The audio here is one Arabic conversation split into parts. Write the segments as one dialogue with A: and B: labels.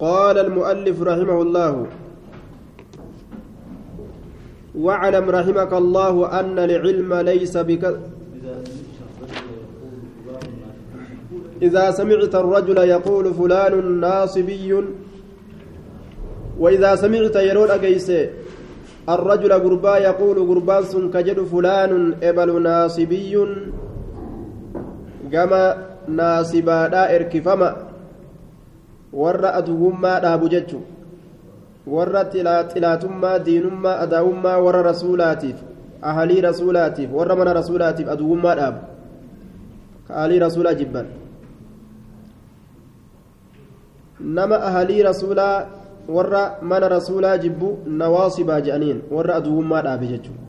A: قال المؤلف رحمه الله واعلم رحمك الله أن العلم ليس بك إذا سمعت الرجل يقول فلان ناصبي وإذا سمعت يرون أجيس الرجل قربا يقول قربان سن كجد فلان إبل ناصبي كما ناصبا دا إركفما. ورأت أدوما دابو جتشو warra xilaatummaa diinummaa adaa'ummaa warra rasuulaatiif ahalii rasuulaatiif warra mana rasuulaatiif aduwummaa dhaabu ka ahalii rasuulaa jibban nama ahalii rasuulaa warra mana rasuulaa jibbu nawaasibaa jedhaniin warra aduwummaa dhaabe jechuudha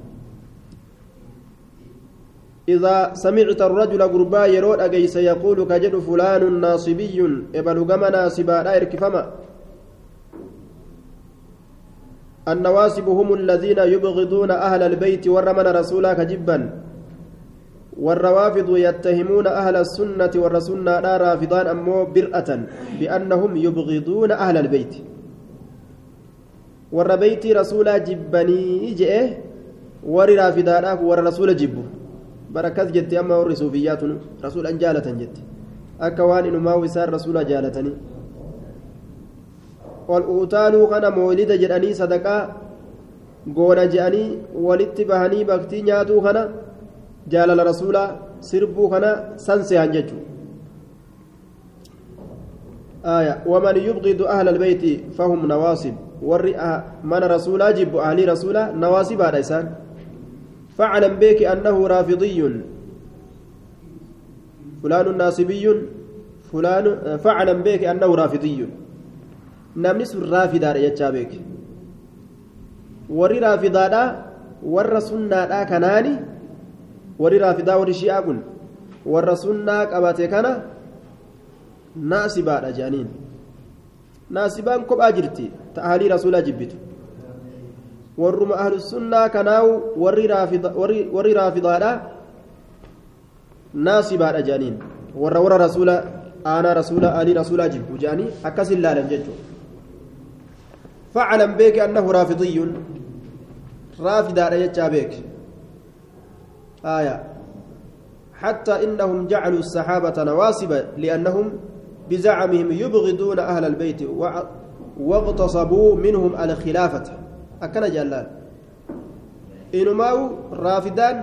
A: إذا سمعت الرجل غربا يرود أجيس يقول كجد فلان ناصبي إبل جمع ناصبا لا إركفما النواسب هم الذين يبغضون أهل البيت ورمن رسولك جبا والروافض يتهمون أهل السنة والرسولنا لا رافضان أمو برأة بأنهم يبغضون أهل البيت. والربيت رسول جبني جئه ور رافضانك ور جبه بركات جت أما ور صوفيات رسول أنجالة جت أكوان إنما وسار رسول جالتني والأوتالو كان مولد جراني goona je'anii walitti bahanii baktii nyaatuu kana jaalala rasuulaa sirbuu kana san seehan jechuudha. آية ومن يبغض أهل البيت فهم نواصب ور من رسولا جب أهل رسولا نواصب هذا إنسان فاعلم بك أنه رافضي فلان ناصبي فلان فاعلم بك أنه رافضي raafidaadha jechaa beeke warri raafidaadha warra sunnaadha kanaani warri raafidaa warri shi'aa kun warra sunnaa qabate kana naasibaadha jedhaniin naasibaan kophaa jirti ta ahalii rasuulaa jibbitu warruma ahlu sunnaa kanaawu warri raafidaadha naasibaadha jedhaniin warra warra rasuula aanaa rasuula ahalii rasuulaa jibbu jedhanii akkasin laalan jechuudha فاعلم بك أنه رافضي رافض على بك آية حتى إنهم جعلوا الصحابة نواصب لأنهم بزعمهم يبغضون أهل البيت واغتصبوا منهم الخلافة أكن جلال إنماو رافدان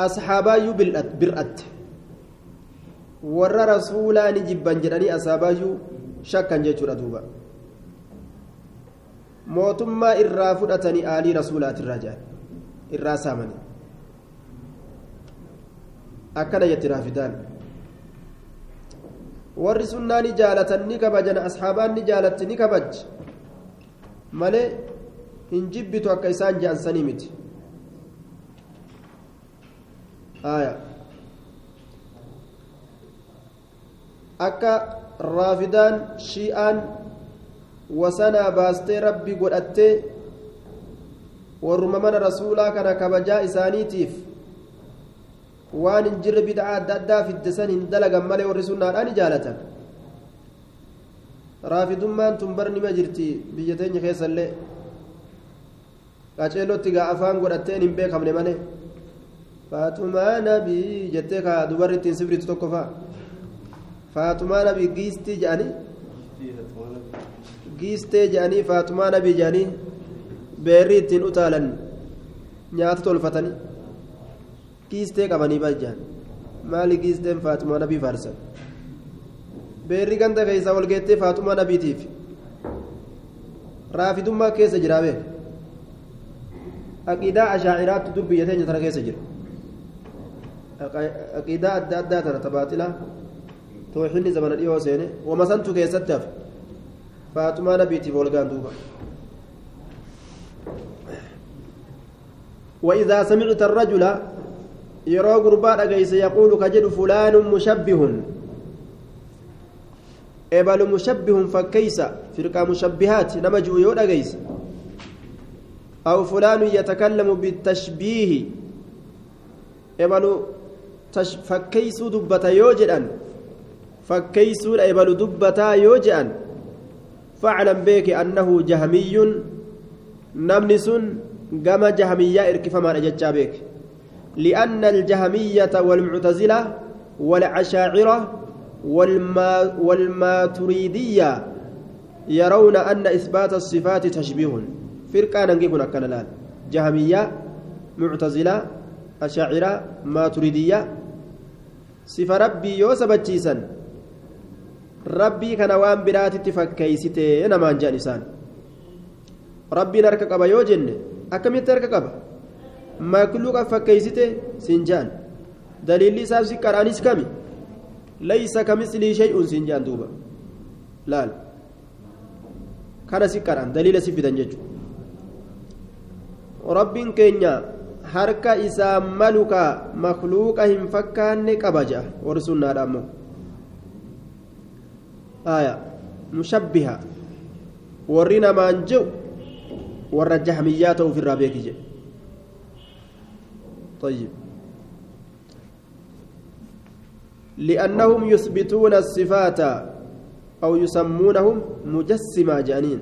A: أصحابايو برأت ور رسولا نجبا جراني أصحابايو شكا جيتشورا دوبا mootummaa irraa fudhatanii aalii rasuulaatirraa jedhan irraa saamanii akkana jetti raafidaan warri sunnaa ni jaalatan ni kabajan asxaabaan ni jaalatti ni kabaj malee hin jibbitu akka isaan je'ansanii miti akka raafidaan shi'aan wasanaa baastee rabbi godhattee warruma mana rasuulaa kana kabajaa isaaniitiif waan hin jirre bid'aa adda addaa fidde san hin dalagan malee warri sunnaadhaan jaalatan raafidummaan tun bar nima jirti biyya teenya keessallee. Qaceellotti gaa afaan godhatteen hin beekamne malee. Faatumaa nabii jettee ka dubarri ittiin sifritu tokko fa'a. Faatumaa nabii giistii jedhanii? Giistee jedhanii faatumaa nabii jedhanii beerrii ittiin utaalan nyaata tolfatanii giistee qabanii bajjaan maali giisteen faatumaa nabii faarsan beerrii ganda keessaa walgeettee faatumaa nabiitiif raafidummaa keessa jiraabee aqiidaa ashaaciraatti dubbiyya teenya tana keessa jira aqiidaa adda addaa tana tabaaxilaa tooxinni zamana dhiyoo seene wamasantu keessatti hafe فاطمة نبيتي بولغان دوبا وإذا سمعت الرجل يرى قربان أجيس يقول كجد فلان مشبه إبل مشبه فكيس فرقة مشبهات نمجو يود أجيس أو فلان يتكلم بالتشبيه إبل فكيس دبة يوجد فكيسون إبل دبتا يوجأن فاعلم بك أنه جهمي نمنس قام جهمية إركفما أججا بك لأن الجهمية والمعتزلة والعشاعرة والما والماتريدية يرون أن إثبات الصفات تشبيه فرقة ننقيكم أكنا جهمية معتزلة أشاعرة ماتريدية صفة ربي يوسف الجيسان rabbii kana waan biraatitti fakkeeysitee namaan jedhan isaan rabbiin harka qaba yoo jenne akkamitti harka qaba makluuqa fakkeeysite siin jedhan daliilli isaaf jedhan duuba laal kana siqqadhaan daliila si fidan jechuudha rabbiin keenya harka isaa maluka makluuqa hin fakkaanne qaba jedha warri sunnaadha ammoo آية مشبهة ورنا ما انجو ور الجهميات في الرابيك جي طيب لأنهم يثبتون الصفات أو يسمونهم مجسمة جانين.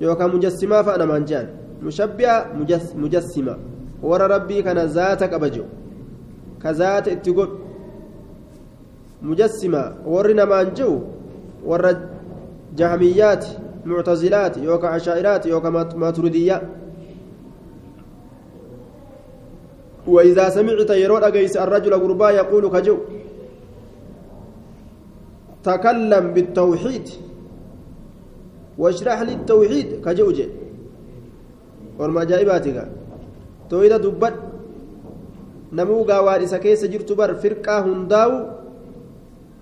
A: يوكا مجسمة فأنا من جان. مجس مجسمة. ور ربي كان ذاتك أبجو. كذات اتقول مجسمة. ورنا ما انجو warra jahmiyyaati muctazilaati yookaan ashaa'iraati yookaan maaturidiyyaa وإذا سمعت يرون أجيس الرجل غربا يقول كجو. تكلم بالتوحيد واشرح لي التوحيد كجوجة والما جائباتك تويد دبت نمو غوارس كيس جرت بر فرقة هنداو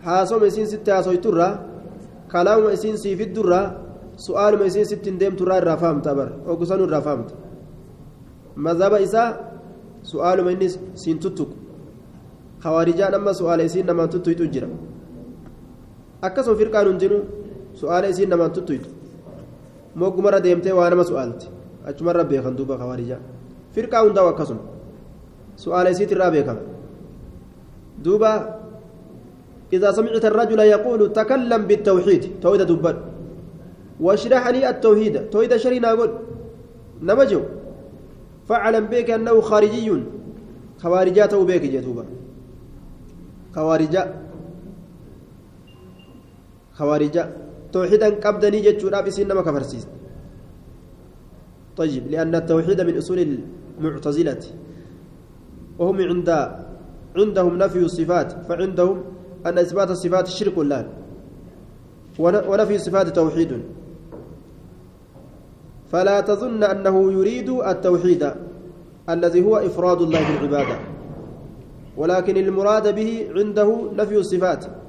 A: حاسو مسين ستة حاسو ترى kalaamuma isiin siifiddurraa su'aaluma isiin sittiin deemturraa irraa fahamta bar ogusanuu irraa fahamta mazhaba isaa su'aaluma inni siin tuttuqu hawaarijaan amma su'aala isiin namaan tuttuytu jira akkasuma firqaan hundinuu su'aala isiin namaan tuttuytu moggumarra deemtee waa nama su'aalti achumarra beekan duuba hawaarijaa firqaa hundaa'u akkasuma su'aala isiitirraa beekama duuba إذا سمعت الرجل يقول تكلم بالتوحيد توحيد دبر واشرح لي التوحيد توحيد شرينا أقول نمجو فاعلم بك أنه خارجي خوارجاته بك جتوبا خوارجا خوارجا توحيدا قبدني جتشورا بسنما كفرسيس. طيب لأن التوحيد من أصول المعتزلة. وهم عند عندهم نفي الصفات فعندهم أن إثبات الصفات شرك الله ونفي الصفات توحيد. فلا تظن أنه يريد التوحيد الذي هو إفراد الله بالعبادة. ولكن المراد به عنده نفي الصفات.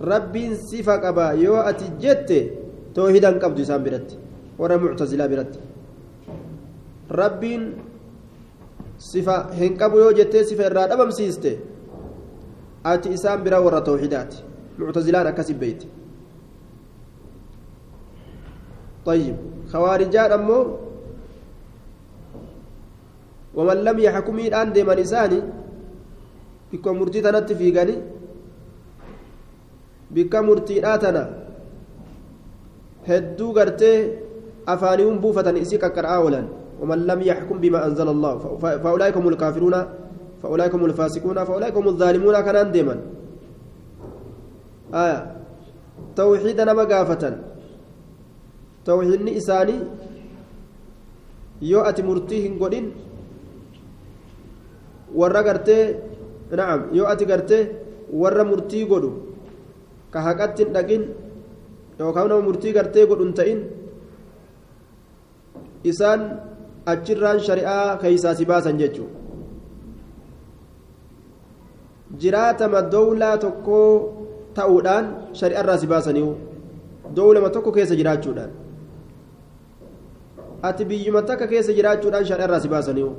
A: رب صفة قبا يو أتجت توحيدا قبض سام برت ورا معتزلة برت. رب صفة هنقبو يو جت صفة الراد أبم سيسته ati isaan bira warra tawxiidaati muctazilaan akkasi beeyti طيب خوارجان أمو ومن لم يحكم الآن ديما نساني بكم مرتي تنت بكم مرتي آتنا هدو غرتي أفانيهم بوفة إسيك كرآولا ومن لم يحكم بما أنزل الله فأولئك هم الكافرون فأولئك هم الفاسقون فأولئك هم الظالمون كان ديما آية توحيد نما قافة توحيد إساني murtii hin godhin warra gartee na'am yoo ati gartee warra ka haqatti hin dhaqin yookaan nama murtii gartee godhu hin ta'in isaan achirraan shari'aa keeysaa si baasan jechuudha jiraatama dowlaa tokkoo ta'uudhaan shari'arraa si baasaniihu dowlama tokko keessa jiraachuudhaan ati biyyuma takka keessa jiraachuudhaan shari'arraa si baasaniihu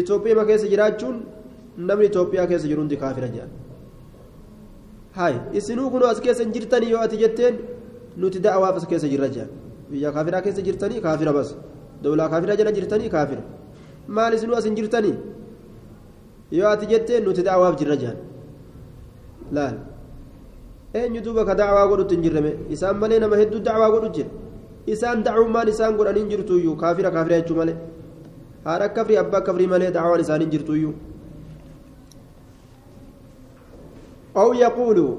A: itoophiyaa keessa jiraachuun namni itoophiyaa keessa jiru hundi kaafira jedhan hay isinuu kunoo as keessa hin jirtanii yoo ati jetteen nuti da'awaaf as keessa jirra jedhan biyya kaafiraa keessa jirtanii kaafira bas dowlaa kaafiraa jala jirtanii kaafira maal isinuu as hin jirtanii yoo ati jettee nuti da'awaaf jirra jedhan laal eenyu duuba ka dacwaa godhutti hin jirreme isaan malee nama hedduu dacwaa godhu jira isaan dacwummaan isaan godhaniin jirtuyyuu kaafira kaafira jechuu malee haadha kafrii abbaa kafrii malee dacwaan isaaniin jirtuyyuu أو يقول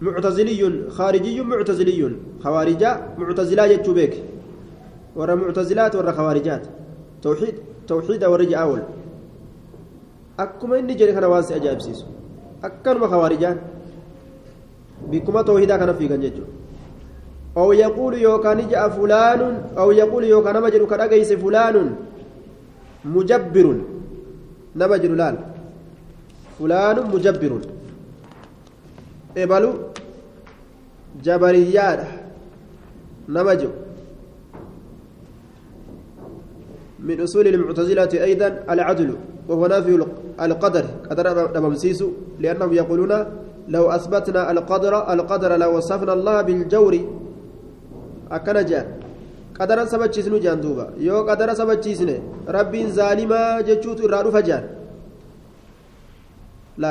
A: معتزلي خارجي معتزلي خوارجا معتزلا يجوبك ورا معتزلات ورا خوارجات. توحيد توحيد ورجع أول أكما إني جري كان واسع أجاب سيسو. أكنما خوارجان بكما توحيدا كان في جنجو أو يقول يوكان جاء فلان أو يقول يوكان مجر كرقيس فلان. مجبر. نمجر لال. فلان مجبر. Ebalu jabariyyaadha nama jiru. من أصول المعتزلة أيضا العدل وهو نافي القدر قدر دممسيس لأنهم يقولون لو أثبتنا القدر القدر لو وصفنا الله بالجور أكن جاء قدرا سبتشيسنو جان دوبا يو قدرا سبتشيسنه ربي ظالما جچوت إرادو فجان لا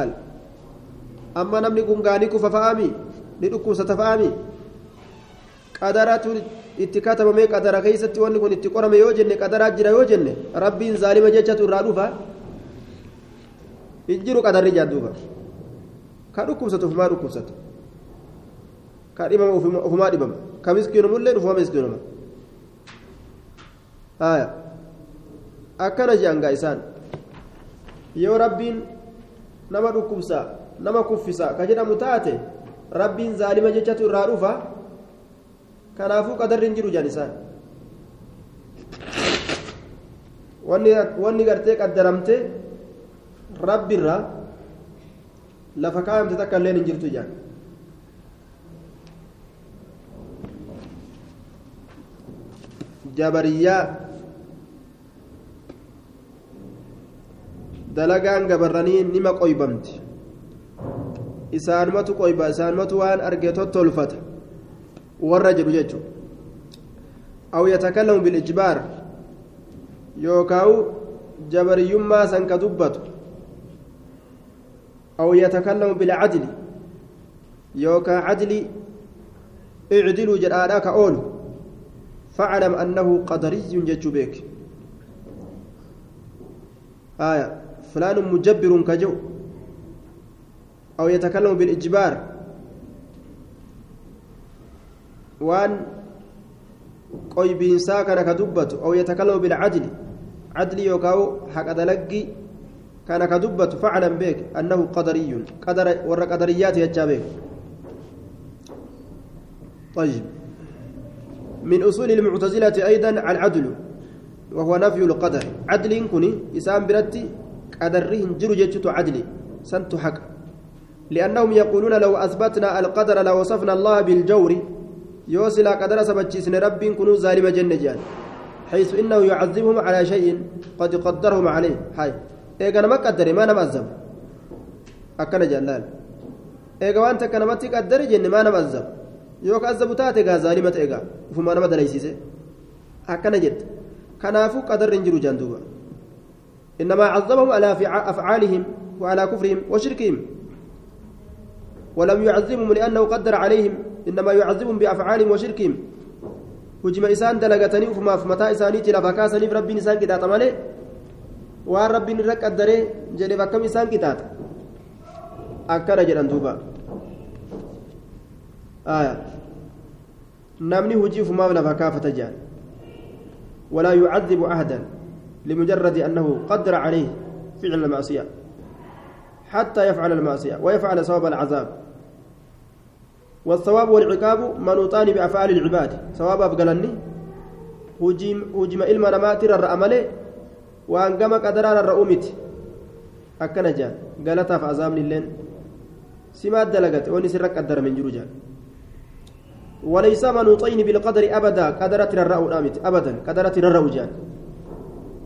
A: amma namni gungaanii kufa fa'aami ni dhukkubsata fa'aami qadaratu itti katabamee qadara keessatti wanni kun itti qorame yoo jenne qadaraa jira yoo jenne rabbiin zaalima jechatu irraa dhufa hin jiru qadarri jaadduuba ka dhukkubsatu ufumaa dhukkubsatu ka dhibama ufumaa dhibama ka miskiinumullee ufuma miskiinuma haya akkana je'angaa isaan yoo rabbiin nama dhukkubsaa nama kuffisa ka jedhamu taate rabbiin zaalima jechatu irraa dhufa kanaafuu qadarri hin jiru jaan isaan wanni gartee qaddaramte rabbirra lafa kaayamte takka illeen hin jirtu jaan jabariyyaa dalagaan gabarranii nima qoybamti isaanumatu qoyba isaanumatu waan arge tottolfata warra jedhu jechuudha aw yatakallamu bilijbaar yookaawu jabariyyummaa san ka dubbatu aw yatakallamu bilcadli yookaa cadli icdiluu jedhaadhaa ka oolu فاعلم أنه قدري جتشو بيك آية فلان مجبر كجو أو يتكلم بالإجبار وأن kana ka dubbatu aw yatakallamu bilcadli cadli yookaa haqa dalaggi kana ka dubbatu faclan beek annahu qadariyun warra qadariyyaati jechaa beek طيب من أصول المعتزلة أيضا العدل وهو نفي القدر عدل كني إسام برتي قدرهن جرو جتشتو عدل سنت حق لأنهم يقولون لو أثبتنا القدر لوصفنا الله بالجور يوصل قدر سبتشيسن رب كنوا ظالم جنة جان حيث إنه يعذبهم على شيء قد قدرهم عليه. هاي. إيقا ما قدر ما نمأزم أكن جلال. إيقا وأنت كنمتي قدر جن ما نمأزم يوك أزبو تاتي ظالمة إيقا. فما نمد ليسيسي أكن جد. كنافو قدر رنجرو جندوبا إنما عذبهم على أفعالهم وعلى كفرهم وشركهم. ولم يعذبهم لأنه قدر عليهم إنما يعذبهم بأفعالهم وشركهم. هجم إسان دلقتني وفما في متى إساني تلا فكاسني ربي إسان كتات مالي؟ وان ربي نرك أدري جلي فكم إسان كتات أكنا جلان دوبا. آية. نمني هجي فما بلا فكافة جان. ولا يعذب أحدا لمجرد أنه قدر عليه فعل المعصية. حتى يفعل المعصية ويفعل ثواب العذاب. والثواب والعقاب منوطان بأفعال العباد. ثواب أبقلني هجم إلما نماتر الرأملي وأن قام قدران الرؤومت أكنا جان قالتها في عذاب اللين. سمات دلقت. وني سرك قدر من جروجان وليس منوطين بالقدر أبدا. قدرت الرأو أبدا. قدرت الرأو جان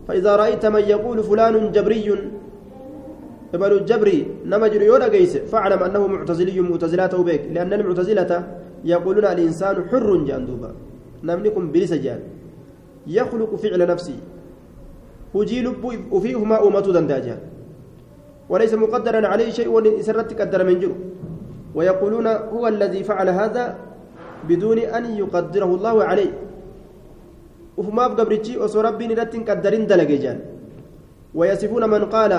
A: فإذا رأيت من يقول فلان جبري ابن الجبري نمجر يودا جيس فاعلم أنه معتزلي معتزلاته بك لأن المعتزلة يقولون الإنسان حر جاندوبا نملكم بلسجان يخلق فعل نفسي. هجي وفيهما أمة دنداجان وليس مقدرا عليه شيء سرت قدر من جر ويقولون هو الذي فعل هذا بدون أن يقدره الله عليه. وفما بقبرتي وسو ربي قدرين دلقجان ويصفون من قال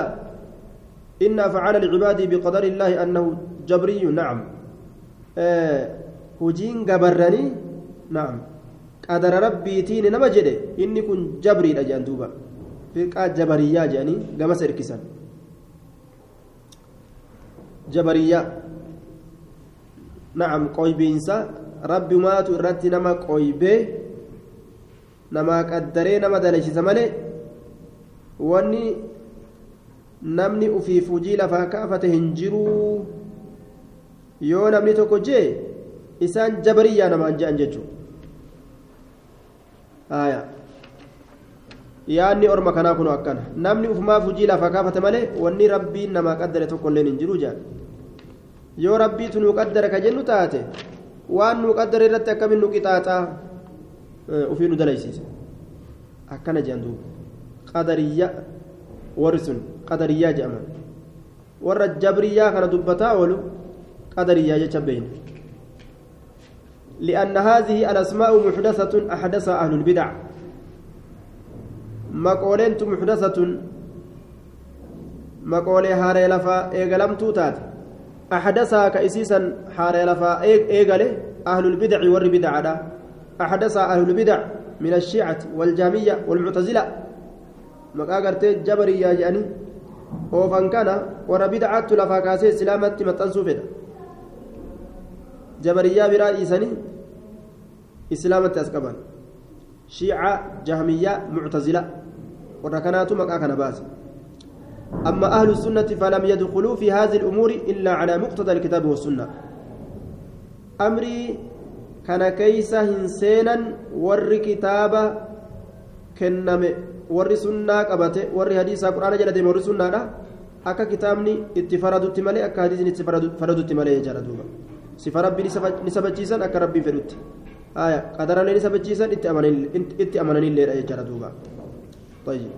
A: إن فعل العباد بقدر الله أنه جبري نعم. آه هجين قبرني نعم. قدر ربي تين نما جده إني كن جبري لجان دوبا. فرقة جبرية جاني قام سركسان جبرية. نعم قويبينسا. ربي ماتو irratti nama qoybee namaa qaddaree nama dalashisa malee wanni namni ufiif hujii lafaa kaafate hin jiruu yoo namni tokko jee isaan jabariyyaa namaan je'an jechuudha yaanni orma kanaa kun akkana namni ufumaaf hujii lafaa kaafate malee wanni rabbiin namaa qaddare tokko illee hin jiru jaan yoo rabbiitu nuu qaddara ka jennu taate waan nuu qaddare irratti akkamiin nu qixaaxaa ufii nu dalaysiise akkana jedhan duuba warri sun qadariyyaa jedhaman warra jabriyyaa kana dubbataa oolu qadariyyaa jecha لأن هذه الأسماء محدثة أحدثها أهل البدع. مقولين محدثة. مقولي هاري لفا إيغلم توتات أحدثها كإسيسا حاري لفا إيغالي أهل البدع والربدع أحدثها أهل البدع من الشيعة والجامية والمعتزلة. maqaa gartee jabariyyaa jedhanii oofan kana warra bidcaattu lafaa kaasee islaamatti maxxansuu fedha jabariyyaa biraa dhiisanii islaamatti as qaban shiica jahmiyyaa muctazila warra kanaatu maqaa kana baase أما أهل السنة فلم يدخلوا في هذه الأمور إلا على مقتضى الكتاب والسنة أمري كان كيس هنسينا ور كتابة كنمي warri sunnaa qabate warri hadiisaa quraana jala deeme warri sunnaadha akka kitaabni itti faradutti malee akka hadiisni itti faradutti malee jechaadha duuba sifa rabbi ni sabachiisan akka rabbiin fedhutti haya qadaraalee ni sabachiisan itti amananilleedha jechaadha duuba طيب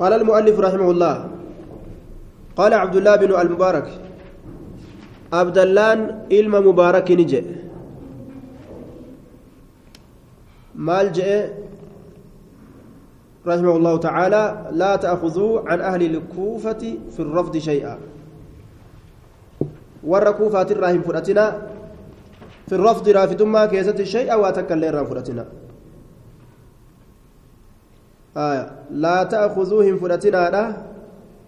A: قال المؤلف رحمه الله قال عبد الله بن المبارك عبد الله علم مبارك نجي مال جاء رحمه الله تعالى لا تأخذوا عن أهل الكوفة في الرفض شيئا. والركوفات الراهم فرأتنا في الرفض رافد ما كيست الشيء واتكلم الراهم فرأتنا. آية لا تأخذوهم فرأتنا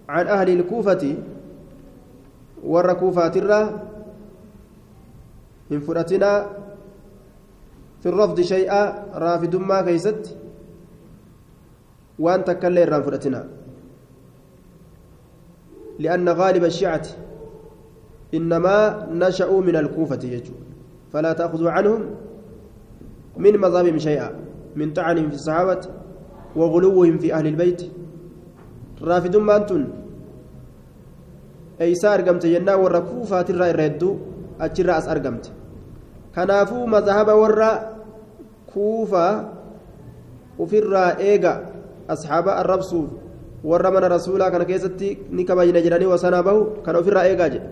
A: عن أهل الكوفة. والركوفات الراهم فرأتنا في الرفض شيئا رافد ما كيست وأن تكلم الران لأن غالب الشيعة إنما نشأوا من الكوفة يجو. فلا تأخذوا عنهم من مذهبهم شيئا من طعنهم في الصحابة وغلوهم في أهل البيت. رافدون ما أنتم؟ أيسا أرقمت جنا ورا كوفة ترى الردو أجر أس أرقمت. كنافو مذهب ورا كوفة وفي الرائقة mana rasuulaa kana keessatti ni kabajna jedhanii wasanaa bahu kan ofirraa eegaa jedhe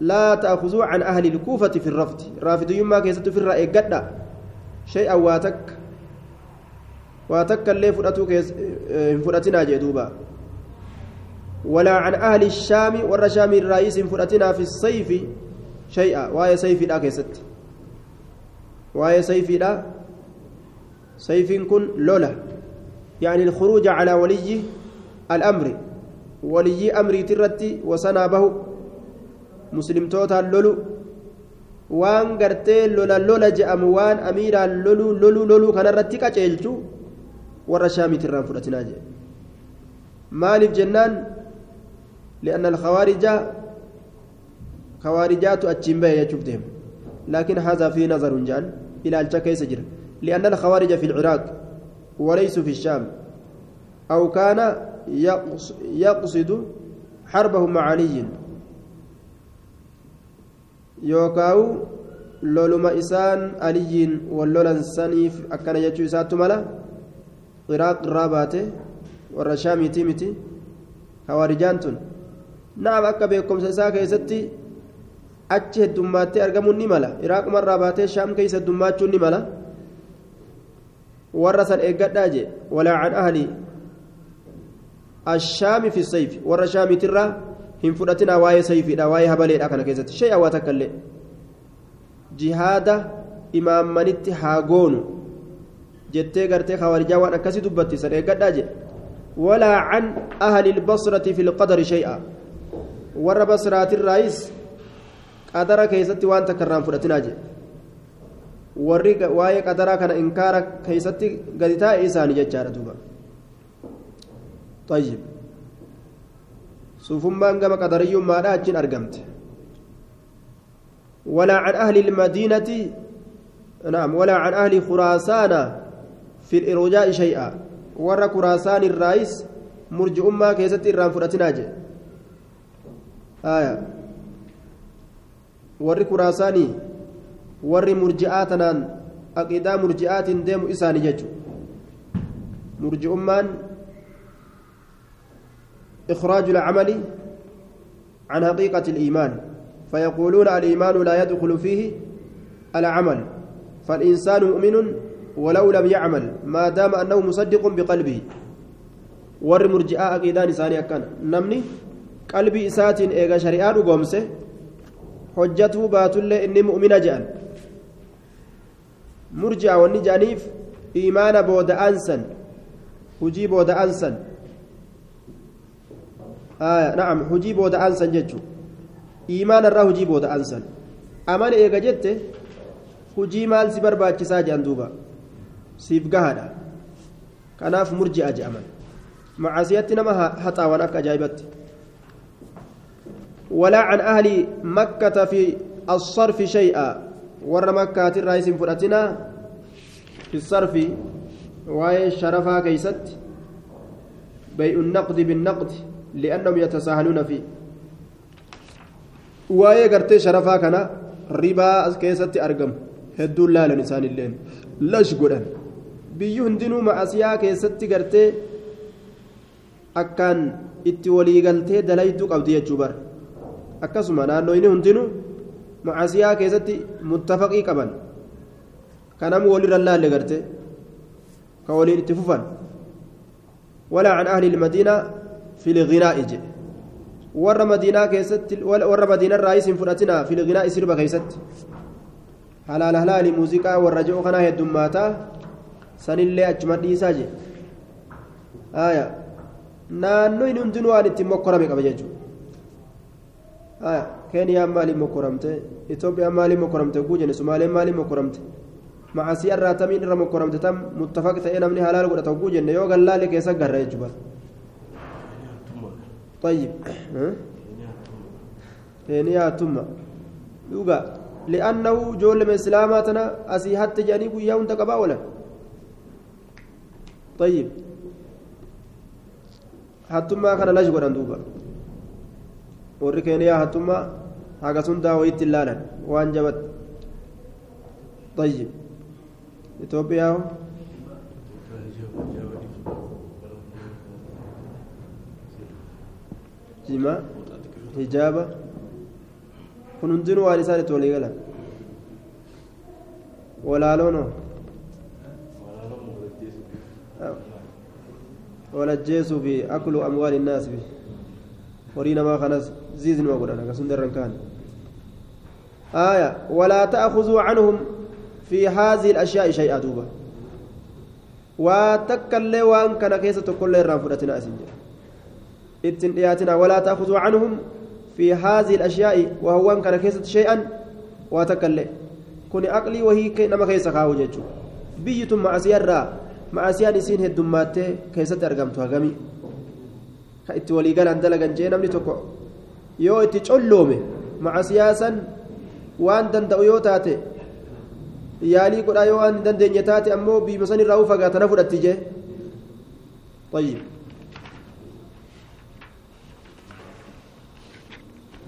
A: laa ta'khuzuu can ahli ilkuufati fi rafdi raafidiyyummaa keessatti ofirraa eeggadha shay'an waa takka waa takka illee fudhatuu hin fudhatinaa jee duuba ولا عن أهل الشام والرشام الرئيس فرأتنا في الصيف شيئا وهي سيف لا كيست وهي سيف لا سيف كن لولا يعني الخروج على ولي الأمر ولي أمر ترتي وسنا به مسلم توتا لولو lola je'amu waan amiiraan lolu lolu lolu kanarratti qaceelchu warra shaamiitirraan fudhatinaa jedhe maaliif jennaan li'anna alkhawaarija khawaarijaatu achiin bahe jechuuf deema laakiin haadhaa fi nazarun jedhan ilaalcha keessa jira لأن الخوارج في العراق وليسوا في الشام. أو كان يقصد حربهم مع علي. يوكاو لولما إسان علي واللولان سنيف أكان يجو إساتو ملا عراق الراباته والرشام يتيمتي خوارجانتون. نعم أكا بيكم سيساكي ستي achi heddummaatee argamuun ni mala iraaquma irraa baatee shaam keessa heddummaachuu eeggadhaa jee walaa can ahli ashaami fi sayfi warra shaamiitirraa hin fudhatinaa waa'ee sayfiidha waa'ee habaleedha kana keessatti shay'a waa takka illee jihaada imaammanitti haa goonu jettee gartee khawaarijaa waan akkasii dubbatti san eeggadhaa jee walaa can ahli ilbasrati fi lqadari shay'a warra basraatirraayis qadara keessatti waan takka irraan fudhatinaa jee warri waa'ee qadaraa kana inkaara keessatti gadi taa'e isaanii jechaadha duuba. صوفمان كما قدري ما أجن أرقمت ولا عن أهل المدينة نعم ولا عن أهل خراسان في الإرجاء شيئا ورا خراسان الرئيس مرجع أمة كيست الرام فرتناج آية وري خراساني وري مرجعاتنا أقيدا مرجعات ديم إساني ججو مرجع أمان إخراج العمل عن حقيقة الإيمان فيقولون الإيمان لا يدخل فيه العمل فالإنسان مؤمن ولو لم يعمل ما دام أنه مصدق بقلبه ور مرجئة أكيدان إساني أكان نمني قلبي إسات إيغا شريعة قومسه حجته باتل إني مؤمن جأن مرجع والنجانيف إيمان بود أنسا هجي بود أنسا آه نعم هجي بود أنسا جتشو. إيمان الرا هجي بود أنسا أمان إيغا جت هجي مال سبر باچسا جان دوبا. سيف قهدا. كناف مرجع جأمن معصيتنا ما حتى ونك أجايبت. ولا عن أهل مكة في الصرف شيئا. ور مكة الرئيس فرأتنا في الصرف وهي شرفها كيست بيع النقد بالنقد لأنهم يتساهلون فيه وهي قرتي شرفها كان ربا كيست أرقم هدو لا لنسان اللين لش biyyi hundinuu macasiyaa keessatti gartee akkaan itti waliigaltee dalayduu qabdi jechuu bara. Akkasuma naannoyni hundinuu qaban kanamu walirra laalle garte ka waliin itti fufan walaa can ahli ilmadiina fi lginaa'i jedhe warra madiinaa keessatti warra madiinarraa isin fudhatinaa fi lginaa'i sirba keessatti halaal halaali muuziqaa warra je'u kanaa heddummaataa sanillee achuma dhiisaa jee aya naannoo inni hundinuu waan ittiin mokkorame qaba jechuudha aya keeniyaan maaliin mokkoramte itoophiyaan maaliin mokkoramte guu jenne sumaaleen maaliin mokkoramte macasii irraa tamiin irra mokkoramte tam muttafaq ta'ee namni halaal godhata guu jenne yoo gallaalee keessa garra jechuudha طيب كينيا ثم يوغا لأنه جول من إسلاماتنا أسي حتى جاني بويا وانت ولا طيب hattummaa kana lash godhan duuba warri keeniyaa hattummaa haga sundaa wayitti ilaalan waan jabat طيب إثيوبيا جماع حجابة kun hundinuu waan isaan itti walii galan walaaloono walajjeesuu fi aklu amwaali innaas fi horii namaa kanas ziiznuma godhan akkasum darran kaan آية ولا تأخذوا عنهم في هذه الأشياء شيئا دوبا. وتكل وان كان كيسة كل رافضتنا أسنجا. إتن ولا تأخذوا عنهم في هذه الأشياء وهو أن كان كيسة شيئا وتكل كوني أقلي وهي نما كيسة خاو جيتشو بيتم مع سيارة مع سيان سين هدومات كيسة أرقمتها قمي كإت ولي قال أن دلقا جينا من تكو يو اتجعلومي مع سياسا waan danda'u yoo taate yaalii godhaa yoo waan dandeenye taate ammoo biima san irraa ufagaatana fudhatti jee طيب